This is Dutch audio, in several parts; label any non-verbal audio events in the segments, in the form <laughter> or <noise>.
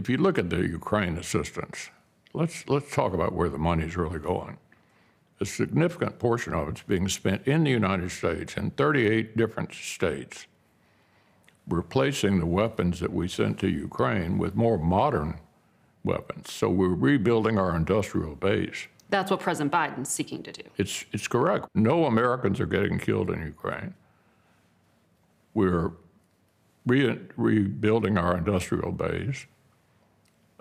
if you look at the Ukraine assistance, let's let's talk about where the money is really going. A significant portion of it's being spent in the United States in 38 different states, replacing the weapons that we sent to Ukraine with more modern weapons. So we're rebuilding our industrial base. That's what President Biden's seeking to do. It's, it's correct. No Americans are getting killed in Ukraine. We're re- rebuilding our industrial base.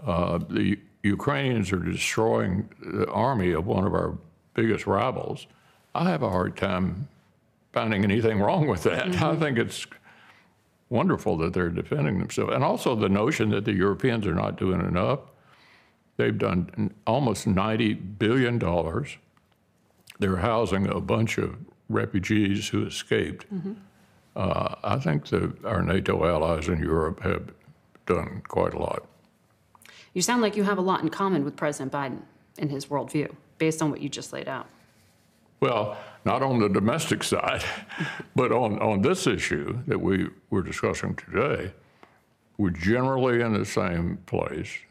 Uh, the Ukrainians are destroying the army of one of our biggest rivals. I have a hard time finding anything wrong with that. Mm-hmm. I think it's wonderful that they're defending themselves. And also the notion that the Europeans are not doing enough. They've done almost $90 billion. They're housing a bunch of refugees who escaped. Mm-hmm. Uh, I think that our NATO allies in Europe have done quite a lot. You sound like you have a lot in common with President Biden in his worldview, based on what you just laid out. Well, not on the domestic side, <laughs> but on, on this issue that we were discussing today, we're generally in the same place.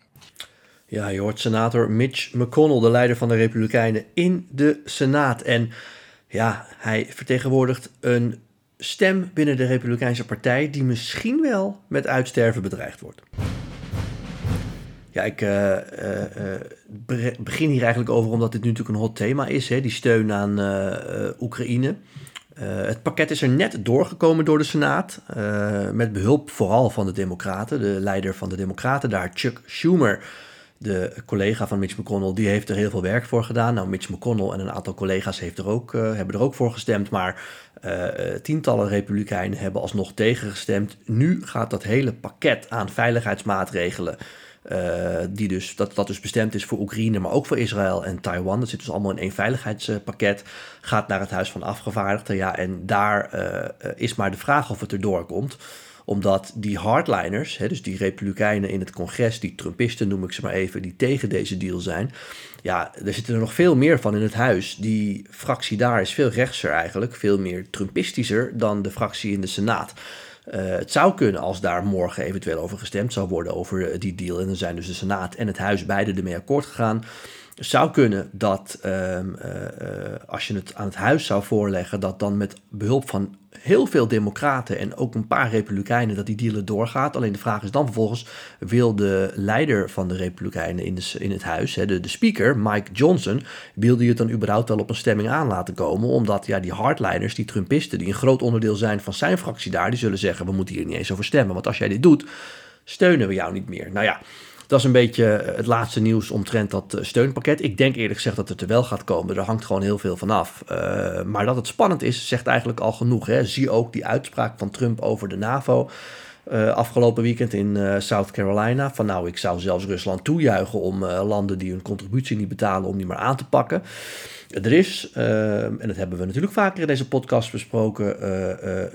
Ja, je hoort senator Mitch McConnell, de leider van de Republikeinen, in de Senaat. En ja, hij vertegenwoordigt een stem binnen de Republikeinse Partij die misschien wel met uitsterven bedreigd wordt. Ja, ik uh, uh, begin hier eigenlijk over omdat dit nu natuurlijk een hot thema is, hè, die steun aan Oekraïne. het pakket is er net doorgekomen door de Senaat, met behulp vooral van de Democraten. De leider van de Democraten daar, Chuck Schumer, de collega van Mitch McConnell, die heeft er heel veel werk voor gedaan. Nou, Mitch McConnell en een aantal collega's heeft er ook, hebben er ook voor gestemd, maar tientallen republikeinen hebben alsnog tegengestemd. Nu gaat dat hele pakket aan veiligheidsmaatregelen uh, die dus, dat, dat dus bestemd is voor Oekraïne, maar ook voor Israël en Taiwan. Dat zit dus allemaal in één veiligheidspakket. Gaat naar het Huis van Afgevaardigden. Ja, en daar uh, is maar de vraag of het erdoor komt omdat die hardliners, hè, dus die republikeinen in het congres, die Trumpisten noem ik ze maar even, die tegen deze deal zijn. Ja, er zitten er nog veel meer van in het huis. Die fractie daar is veel rechtser eigenlijk, veel meer Trumpistischer dan de fractie in de Senaat. Uh, het zou kunnen als daar morgen eventueel over gestemd zou worden over eh, die deal. En dan zijn dus de Senaat en het Huis beide ermee akkoord gegaan. Zou kunnen dat um, uh, als je het aan het Huis zou voorleggen, dat dan met behulp van heel veel democraten en ook een paar republikeinen dat die deal doorgaat. Alleen de vraag is dan vervolgens, wil de leider van de republikeinen in, de, in het huis, hè, de, de speaker, Mike Johnson, wil die het dan überhaupt wel op een stemming aan laten komen? Omdat ja, die hardliners, die Trumpisten, die een groot onderdeel zijn van zijn fractie daar, die zullen zeggen, we moeten hier niet eens over stemmen. Want als jij dit doet, steunen we jou niet meer. Nou ja, dat is een beetje het laatste nieuws omtrent dat eh, steunpakket. Ik denk eerlijk gezegd dat het er wel gaat komen. Er hangt gewoon heel veel van af. Uh, maar dat het spannend is, zegt eigenlijk al genoeg. Hè? Zie ook die uitspraak van Trump over de NAVO. Afgelopen weekend in South Carolina. Van nou, ik zou zelfs Rusland toejuichen om landen die hun contributie niet betalen, om die maar aan te pakken. Er is, en dat hebben we natuurlijk vaker in deze podcast besproken,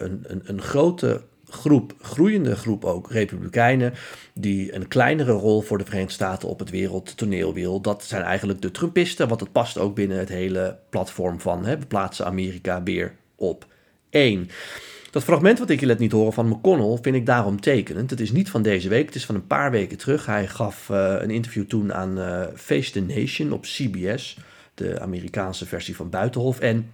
een, een, een grote groep, groeiende groep ook, republikeinen, die een kleinere rol voor de Verenigde Staten op het wereldtoneel wil. Dat zijn eigenlijk de Trumpisten, want het past ook binnen het hele platform van hè, we plaatsen Amerika weer op één. Dat fragment wat ik je net niet horen van McConnell vind ik daarom tekenend. Het is niet van deze week, het is van een paar weken terug. Hij gaf uh, een interview toen aan uh, Face the Nation op CBS, de Amerikaanse versie van Buitenhof. En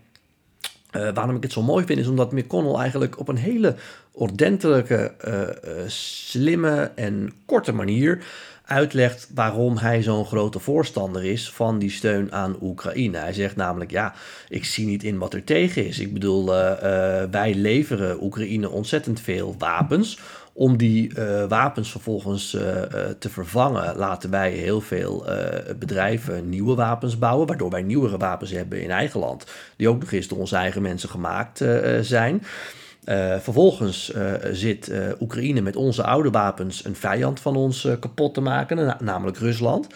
uh, waarom ik het zo mooi vind, is omdat McConnell eigenlijk op een hele ordentelijke, uh, uh, slimme en korte manier uitlegt waarom hij zo'n grote voorstander is van die steun aan Oekraïne. Hij zegt namelijk, ja, ik zie niet in wat er tegen is. Ik bedoel, wij leveren Oekraïne ontzettend veel wapens om die uh, wapens vervolgens uh, uh, te vervangen, laten wij heel veel bedrijven nieuwe wapens bouwen, waardoor wij nieuwere wapens hebben in eigen land, die ook nog eens door onze eigen mensen gemaakt zijn. vervolgens zit Oekraïne met onze oude wapens een vijand van ons kapot te maken, namelijk Rusland.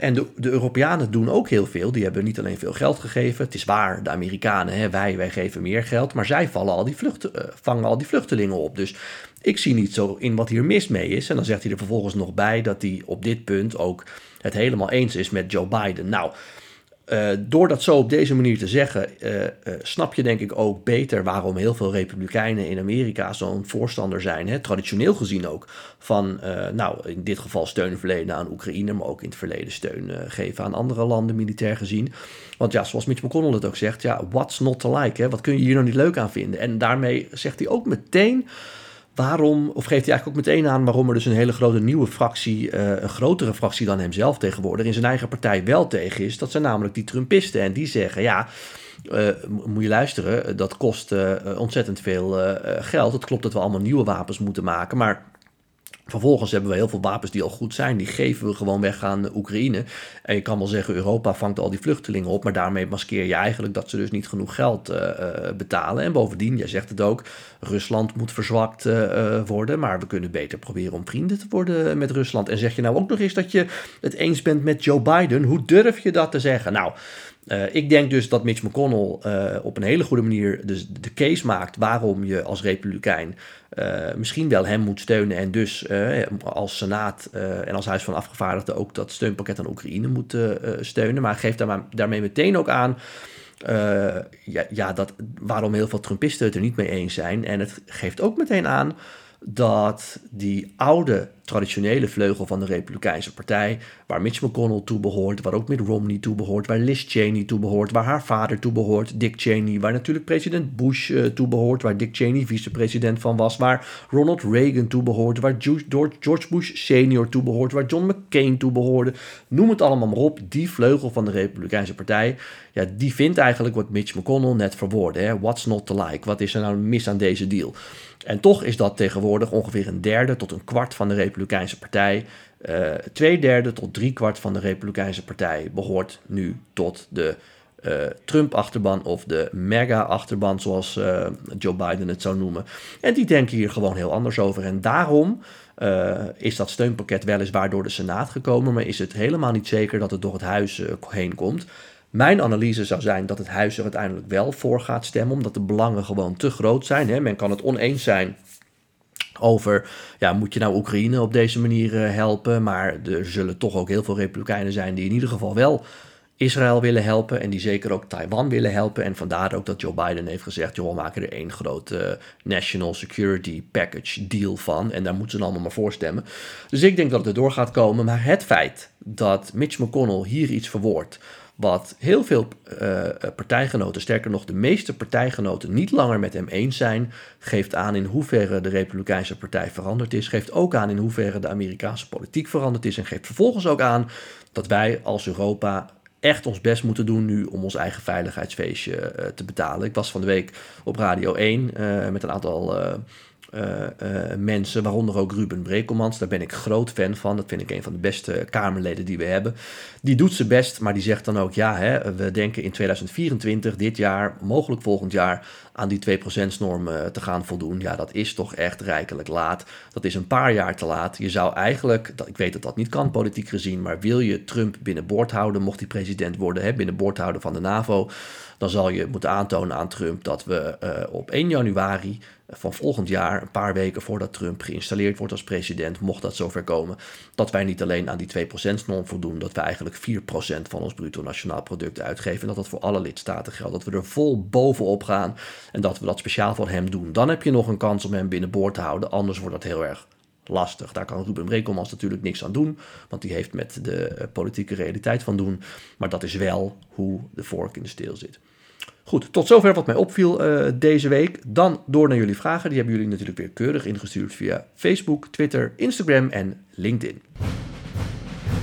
En de, de, Europeanen doen ook heel veel. Die hebben niet alleen veel geld gegeven. Het is waar, de Amerikanen, hè, wij, wij geven meer geld. Maar zij vallen al die vlucht, vangen al die vluchtelingen op. Dus ik zie niet zo in wat hier mis mee is. En dan zegt hij er vervolgens nog bij dat hij op dit punt ook het helemaal eens is met Joe Biden. Nou, uh, door dat zo op deze manier te zeggen, uh, uh, snap je denk ik ook beter waarom heel veel republikeinen in Amerika zo'n voorstander zijn, hè, traditioneel gezien ook, van, nou, in dit geval steun verlenen aan Oekraïne, maar ook in het verleden steun geven aan andere landen, militair gezien. Want ja, zoals Mitch McConnell het ook zegt, ja, what's not to like, hè? wat kun je hier nou niet leuk aan vinden? En daarmee zegt hij ook meteen waarom, of geeft hij eigenlijk ook meteen aan waarom er dus een hele grote nieuwe fractie, uh, een grotere fractie dan hemzelf tegenwoordig, in zijn eigen partij wel tegen is. Dat zijn namelijk die Trumpisten. En die zeggen, ja, uh, moet je luisteren, dat kost uh, ontzettend veel geld. Het klopt dat we allemaal nieuwe wapens moeten maken, maar Vervolgens hebben we heel veel wapens die al goed zijn. Die geven we gewoon weg aan Oekraïne. En je kan wel zeggen, Europa vangt al die vluchtelingen op. Maar daarmee maskeer je eigenlijk dat ze dus niet genoeg geld uh, betalen. En bovendien, jij zegt het ook, Rusland moet verzwakt uh, worden. Maar we kunnen beter proberen om vrienden te worden met Rusland. En zeg je nou ook nog eens dat je het eens bent met Joe Biden? Hoe durf je dat te zeggen? Nou. Uh, ik denk dus dat Mitch McConnell uh, op een hele goede manier dus de case maakt waarom je als republikein uh, misschien wel hem moet steunen en dus als Senaat en als Huis van Afgevaardigden ook dat steunpakket aan Oekraïne moet steunen. Maar geeft daarmee meteen ook aan ja, ja, dat, waarom heel veel Trumpisten het er niet mee eens zijn. En het geeft ook meteen aan dat die oude traditionele vleugel van de Republikeinse Partij, waar Mitch McConnell toe behoort, waar ook Mitt Romney toe behoort, waar Liz Cheney toe behoort, waar haar vader toe behoort, Dick Cheney, waar natuurlijk president Bush uh, toe behoort, waar Dick Cheney vicepresident van was, waar Ronald Reagan toe behoort, waar George Bush senior toe behoort, waar John McCain toe behoorde. Noem het allemaal maar op. Die vleugel van de Republikeinse Partij, ja, die vindt eigenlijk wat Mitch McConnell net verwoordde. Hè? What's not to like? Wat is er nou mis aan deze deal? En toch is dat tegenwoordig ongeveer een derde tot een kwart van de Republikeinse Partij. Uh, twee derde tot drie kwart van de Republikeinse Partij behoort nu tot de uh, Trump-achterban of de mega-achterban, zoals uh, Joe Biden het zou noemen. En die denken hier gewoon heel anders over. En daarom is dat steunpakket weliswaar door de Senaat gekomen, maar is het helemaal niet zeker dat het door het huis heen komt. Mijn analyse zou zijn dat het huis er uiteindelijk wel voor gaat stemmen, omdat de belangen gewoon te groot zijn. Hè? Men kan het oneens zijn over, ja, moet je nou Oekraïne op deze manier eh, helpen? Maar er zullen toch ook heel veel Republikeinen zijn die in ieder geval wel Israël willen helpen en die zeker ook Taiwan willen helpen. En vandaar ook dat Joe Biden heeft gezegd, joh, we maken er één grote National Security Package deal van. En daar moeten ze allemaal maar voor stemmen. Dus ik denk dat het erdoor gaat komen. Maar het feit dat Mitch McConnell hier iets verwoordt wat heel veel uh, partijgenoten, sterker nog de meeste partijgenoten, niet langer met hem eens zijn, geeft aan in hoeverre de Republikeinse Partij veranderd is, geeft ook aan in hoeverre de Amerikaanse politiek veranderd is en geeft vervolgens ook aan dat wij als Europa echt ons best moeten doen nu om ons eigen veiligheidsfeestje uh, te betalen. Ik was van de week op Radio 1 uh, met een aantal mensen, waaronder ook Ruben Brekelmans. Daar ben ik groot fan van. Dat vind ik een van de beste Kamerleden die we hebben. Die doet ze best, maar die zegt dan ook: ja, hè, we denken in 2024, dit jaar, mogelijk volgend jaar, aan die 2%-norm uh, te gaan voldoen. Ja, dat is toch echt rijkelijk laat. Dat is een paar jaar te laat. Je zou eigenlijk, ik weet dat dat niet kan politiek gezien, maar wil je Trump binnenboord houden, mocht hij president worden, hè, binnenboord houden van de NAVO, dan zal je moeten aantonen aan Trump dat we op 1 januari van volgend jaar, een paar weken voordat Trump geïnstalleerd wordt als president, mocht dat zover komen, dat wij niet alleen aan die 2%-norm voldoen, dat we eigenlijk 4% van ons bruto nationaal product uitgeven. En dat dat voor alle lidstaten geldt. Dat we er vol bovenop gaan en dat we dat speciaal voor hem doen. Dan heb je nog een kans om hem binnenboord te houden, anders wordt dat heel erg lastig. Daar kan Ruben Brekelmans natuurlijk niks aan doen, want die heeft met de eh, politieke realiteit van doen. Maar dat is wel hoe de vork in de steel zit. Goed, tot zover wat mij opviel uh, deze week. Dan door naar jullie vragen. Die hebben jullie natuurlijk weer keurig ingestuurd via Facebook, Twitter, Instagram en LinkedIn.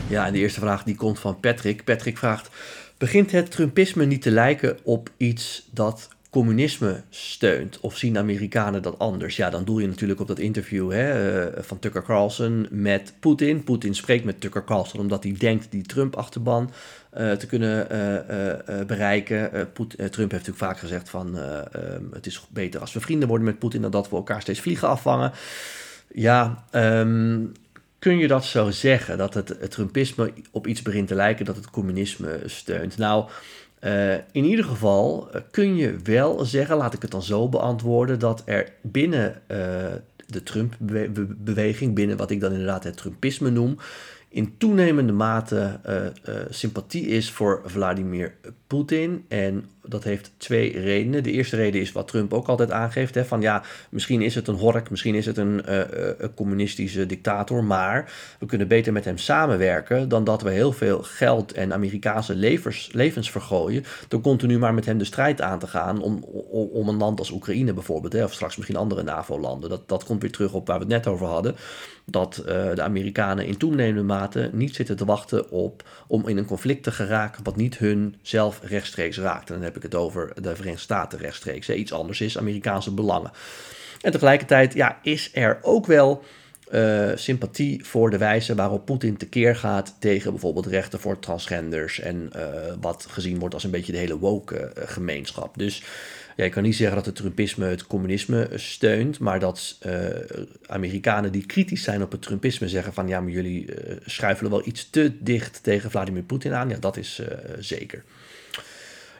Ja, en de eerste vraag die komt van Patrick. Patrick vraagt: Begint het Trumpisme niet te lijken op iets dat communisme steunt? Of zien Amerikanen dat anders? Ja, dan doe je natuurlijk op dat interview hè, uh, van Tucker Carlson met Poetin. Poetin spreekt met Tucker Carlson omdat hij denkt die Trump-achterban uh, te kunnen uh, bereiken. Trump heeft natuurlijk vaak gezegd van um, het is beter als we vrienden worden met Poetin dan dat we elkaar steeds vliegen afvangen. Ja, um, kun je dat zo zeggen? Dat het Trumpisme op iets begint te lijken dat het communisme steunt? Nou, uh, in ieder geval kun je wel zeggen, laat ik het dan zo beantwoorden, dat er binnen uh, de Trump-beweging, binnen wat ik dan inderdaad het Trumpisme noem, in toenemende mate sympathie is voor Vladimir Poetin. En dat heeft twee redenen. De eerste reden is wat Trump ook altijd aangeeft: hè, van ja, misschien is het een hork, misschien is het een, uh, een communistische dictator, maar we kunnen beter met hem samenwerken dan dat we heel veel geld en Amerikaanse levens, levens vergooien door continu maar met hem de strijd aan te gaan om, om, om een land als Oekraïne bijvoorbeeld, hè, of straks misschien andere NAVO-landen. Dat, dat komt weer terug op waar we het net over hadden dat uh, de Amerikanen in toenemende mate niet zitten te wachten op om in een conflict te geraken wat niet hun zelf rechtstreeks raakt. En dan heb ik het over de Verenigde Staten rechtstreeks. Iets anders is Amerikaanse belangen. En tegelijkertijd ja, is er ook wel uh, sympathie voor de wijze waarop Poetin tekeer gaat tegen bijvoorbeeld rechten voor transgenders en uh, wat gezien wordt als een beetje de hele woke gemeenschap. Dus ja, ik kan niet zeggen dat het Trumpisme het communisme steunt, maar dat Amerikanen die kritisch zijn op het Trumpisme zeggen van ja, maar jullie schuifelen wel iets te dicht tegen Vladimir Poetin aan. Ja, dat is zeker.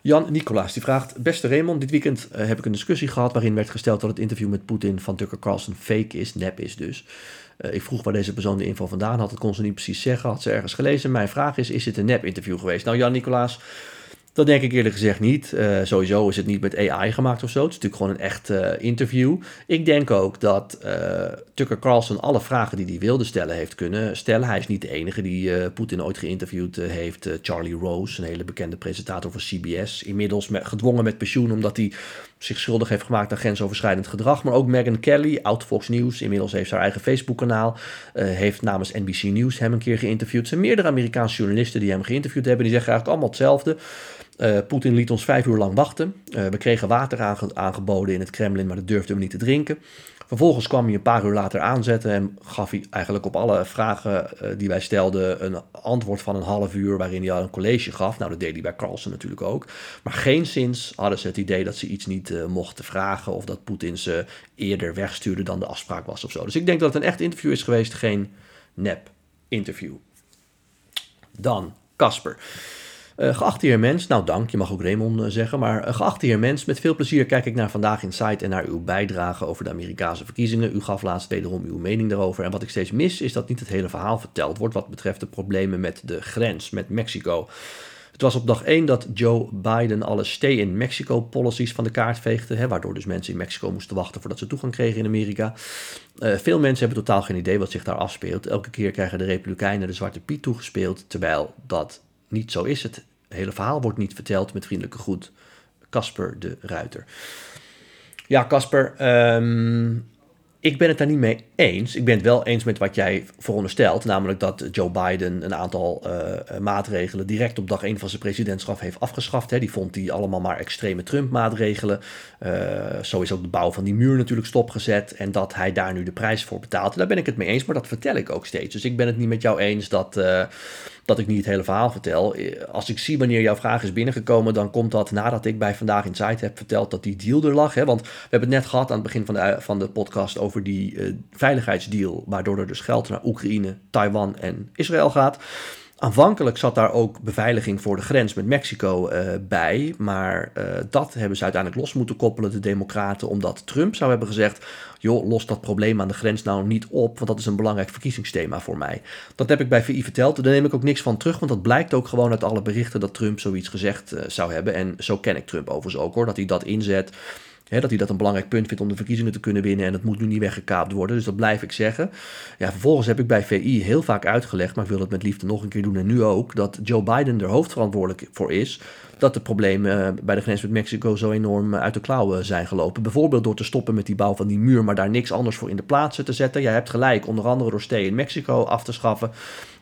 Jan Nicolaas die vraagt: Beste Raymond, dit weekend heb ik een discussie gehad waarin werd gesteld dat het interview met Poetin van Tucker Carlson fake is, nep is dus. ik vroeg waar deze persoon de info vandaan had. Dat kon ze niet precies zeggen. Had ze ergens gelezen. Mijn vraag is: is dit een nep-interview geweest? Nou, Jan Nicolaas. Dat denk ik eerlijk gezegd niet. Uh, sowieso is het niet met AI gemaakt of zo. Het is natuurlijk gewoon een echt uh, interview. Ik denk ook dat uh, Tucker Carlson alle vragen die hij wilde stellen heeft kunnen stellen. Hij is niet de enige die Poetin ooit geïnterviewd heeft. Charlie Rose, een hele bekende presentator van CBS. Inmiddels gedwongen met pensioen omdat hij zich schuldig heeft gemaakt aan grensoverschrijdend gedrag. Maar ook Megyn Kelly, oud Fox News. Inmiddels heeft haar eigen Facebook-kanaal. heeft namens NBC News hem een keer geïnterviewd. Er zijn meerdere Amerikaanse journalisten die hem geïnterviewd hebben. Die zeggen eigenlijk allemaal hetzelfde. Uh, Poetin liet ons vijf uur lang wachten. Uh, we kregen water aange aangeboden in het Kremlin, maar dat durfden we niet te drinken. Vervolgens kwam hij een paar uur later aanzetten en gaf hij eigenlijk op alle vragen uh, die wij stelden een antwoord van een half uur waarin hij al een college gaf. Nou, dat deed hij bij Carlsen natuurlijk ook. Maar geen sinds hadden ze het idee dat ze iets niet mochten vragen of dat Poetin ze eerder wegstuurde dan de afspraak was of zo. Dus ik denk dat het een echt interview is geweest, geen nep interview. Dan Casper. Uh, geachte heer Mens, nou dank, je mag ook Raymond uh, zeggen, maar uh, geachte heer Mens, met veel plezier kijk ik naar Vandaag in Site en naar uw bijdrage over de Amerikaanse verkiezingen. U gaf laatst wederom uw mening daarover en wat ik steeds mis is dat niet het hele verhaal verteld wordt wat betreft de problemen met de grens met Mexico. Het was op dag 1 dat Joe Biden alle stay-in-Mexico-policies van de kaart veegde, hè, waardoor dus mensen in Mexico moesten wachten voordat ze toegang kregen in Amerika. veel mensen hebben totaal geen idee wat zich daar afspeelt. Elke keer krijgen de Republikeinen de Zwarte Piet toegespeeld, terwijl dat niet zo is. Het hele verhaal wordt niet verteld met vriendelijke groet. Casper de Ruiter. Ja, Casper, um, ik ben het daar niet mee eens. Ik ben het wel eens met wat jij veronderstelt, namelijk dat Joe Biden een aantal uh, maatregelen direct op dag 1 van zijn presidentschap heeft afgeschaft. Hè. Die vond hij allemaal maar extreme Trump-maatregelen. Uh, zo is ook de bouw van die muur natuurlijk stopgezet en dat hij daar nu de prijs voor betaalt. Daar ben ik het mee eens, maar dat vertel ik ook steeds. Dus ik ben het niet met jou eens dat dat ik niet het hele verhaal vertel. Als ik zie wanneer jouw vraag is binnengekomen, dan komt dat nadat ik bij Vandaag in Site heb verteld dat die deal er lag. Hè? Want we hebben het net gehad aan het begin van de, van de podcast over die uh, veiligheidsdeal, waardoor er dus geld naar Oekraïne, Taiwan en Israël gaat. Aanvankelijk zat daar ook beveiliging voor de grens met Mexico uh, bij. Maar uh, dat hebben ze uiteindelijk los moeten koppelen, de Democraten, omdat Trump zou hebben gezegd: joh, los dat probleem aan de grens nou niet op, want dat is een belangrijk verkiezingsthema voor mij. Dat heb ik bij VI verteld. Daar neem ik ook niks van terug, want dat blijkt ook gewoon uit alle berichten dat Trump zoiets gezegd uh, zou hebben. En zo ken ik Trump overigens ook hoor, dat hij dat inzet dat hij dat een belangrijk punt vindt om de verkiezingen te kunnen winnen en dat moet nu niet weggekaapt worden. Dus dat blijf ik zeggen. Ja, vervolgens heb ik bij VI heel vaak uitgelegd, maar ik wil het met liefde nog een keer doen en nu ook, dat Joe Biden er hoofdverantwoordelijk voor is dat de problemen eh, bij de grens met Mexico zo enorm eh, uit de klauwen zijn gelopen. Bijvoorbeeld door te stoppen met die bouw van die muur, maar daar niks anders voor in de plaats te zetten. Jij hebt gelijk, onder andere door stay in Mexico af te schaffen.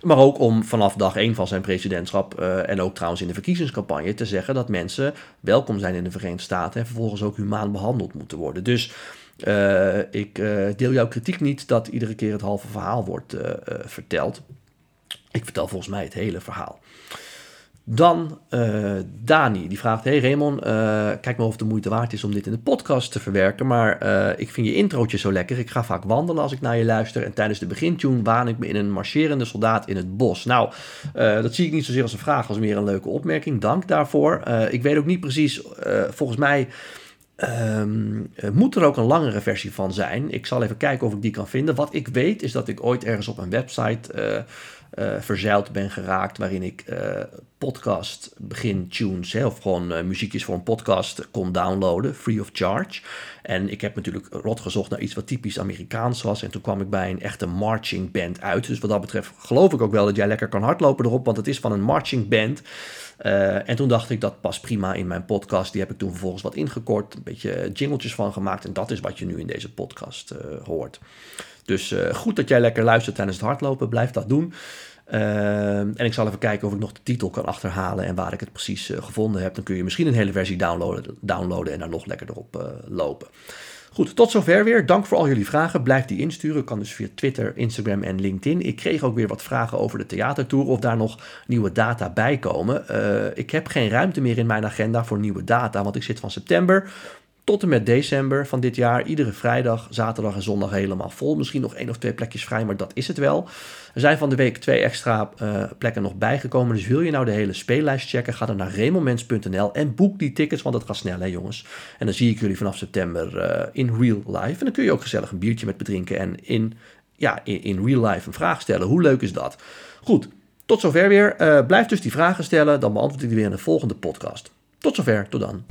Maar ook om vanaf dag 1 van zijn presidentschap en ook trouwens in de verkiezingscampagne te zeggen dat mensen welkom zijn in de Verenigde Staten en vervolgens ook humaan behandeld moeten worden. Dus uh, ik uh, deel jouw kritiek niet dat iedere keer het halve verhaal wordt verteld. Ik vertel volgens mij het hele verhaal. Dan Dani, die vraagt: Hey Raymond, kijk maar of het de moeite waard is om dit in de podcast te verwerken. Maar ik vind je introotje zo lekker. Ik ga vaak wandelen als ik naar je luister. En tijdens de begintune waan ik me in een marcherende soldaat in het bos. Nou, dat zie ik niet zozeer als een vraag, als meer een leuke opmerking. Dank daarvoor. ik weet ook niet precies, volgens mij. Um, moet er ook een langere versie van zijn? Ik zal even kijken of ik die kan vinden. Wat ik weet is dat ik ooit ergens op een website uh, verzeild ben geraakt. Waarin ik uh, podcast begin tunes hè, of gewoon uh, muziekjes voor een podcast kon downloaden, free of charge. En ik heb natuurlijk rot gezocht naar iets wat typisch Amerikaans was. En toen kwam ik bij een echte marching band uit. Dus wat dat betreft geloof ik ook wel dat jij lekker kan hardlopen erop, want het is van een marching band. Uh, en toen dacht ik dat past prima in mijn podcast. Die heb ik toen vervolgens wat ingekort, een beetje jingletjes van gemaakt. En dat is wat je nu in deze podcast uh, hoort. Dus uh, goed dat jij lekker luistert tijdens het hardlopen. Blijf dat doen. Uh, en ik zal even kijken of ik nog de titel kan achterhalen en waar ik het precies uh, gevonden heb. Dan kun je misschien een hele versie downloaden, downloaden en dan nog lekker erop uh, lopen. Goed, tot zover weer. Dank voor al jullie vragen. Blijf die insturen. Kan dus via Twitter, Instagram en LinkedIn. Ik kreeg ook weer wat vragen over de theatertour. Of daar nog nieuwe data bij komen. Ik heb geen ruimte meer in mijn agenda voor nieuwe data. Want ik zit van september tot en met december van dit jaar. Iedere vrijdag, zaterdag en zondag helemaal vol. Misschien nog één of twee plekjes vrij, maar dat is het wel. Er zijn van de week twee extra uh, plekken nog bijgekomen. Dus wil je nou de hele speellijst checken, ga dan naar remomens.nl en boek die tickets, want het gaat snel hè jongens. En dan zie ik jullie vanaf september uh, in real life. En dan kun je ook gezellig een biertje met bedrinken en in, ja, in, real life een vraag stellen. Hoe leuk is dat? Goed, tot zover weer. Uh, blijf dus die vragen stellen, dan beantwoord ik die weer in de volgende podcast. Tot zover, tot dan.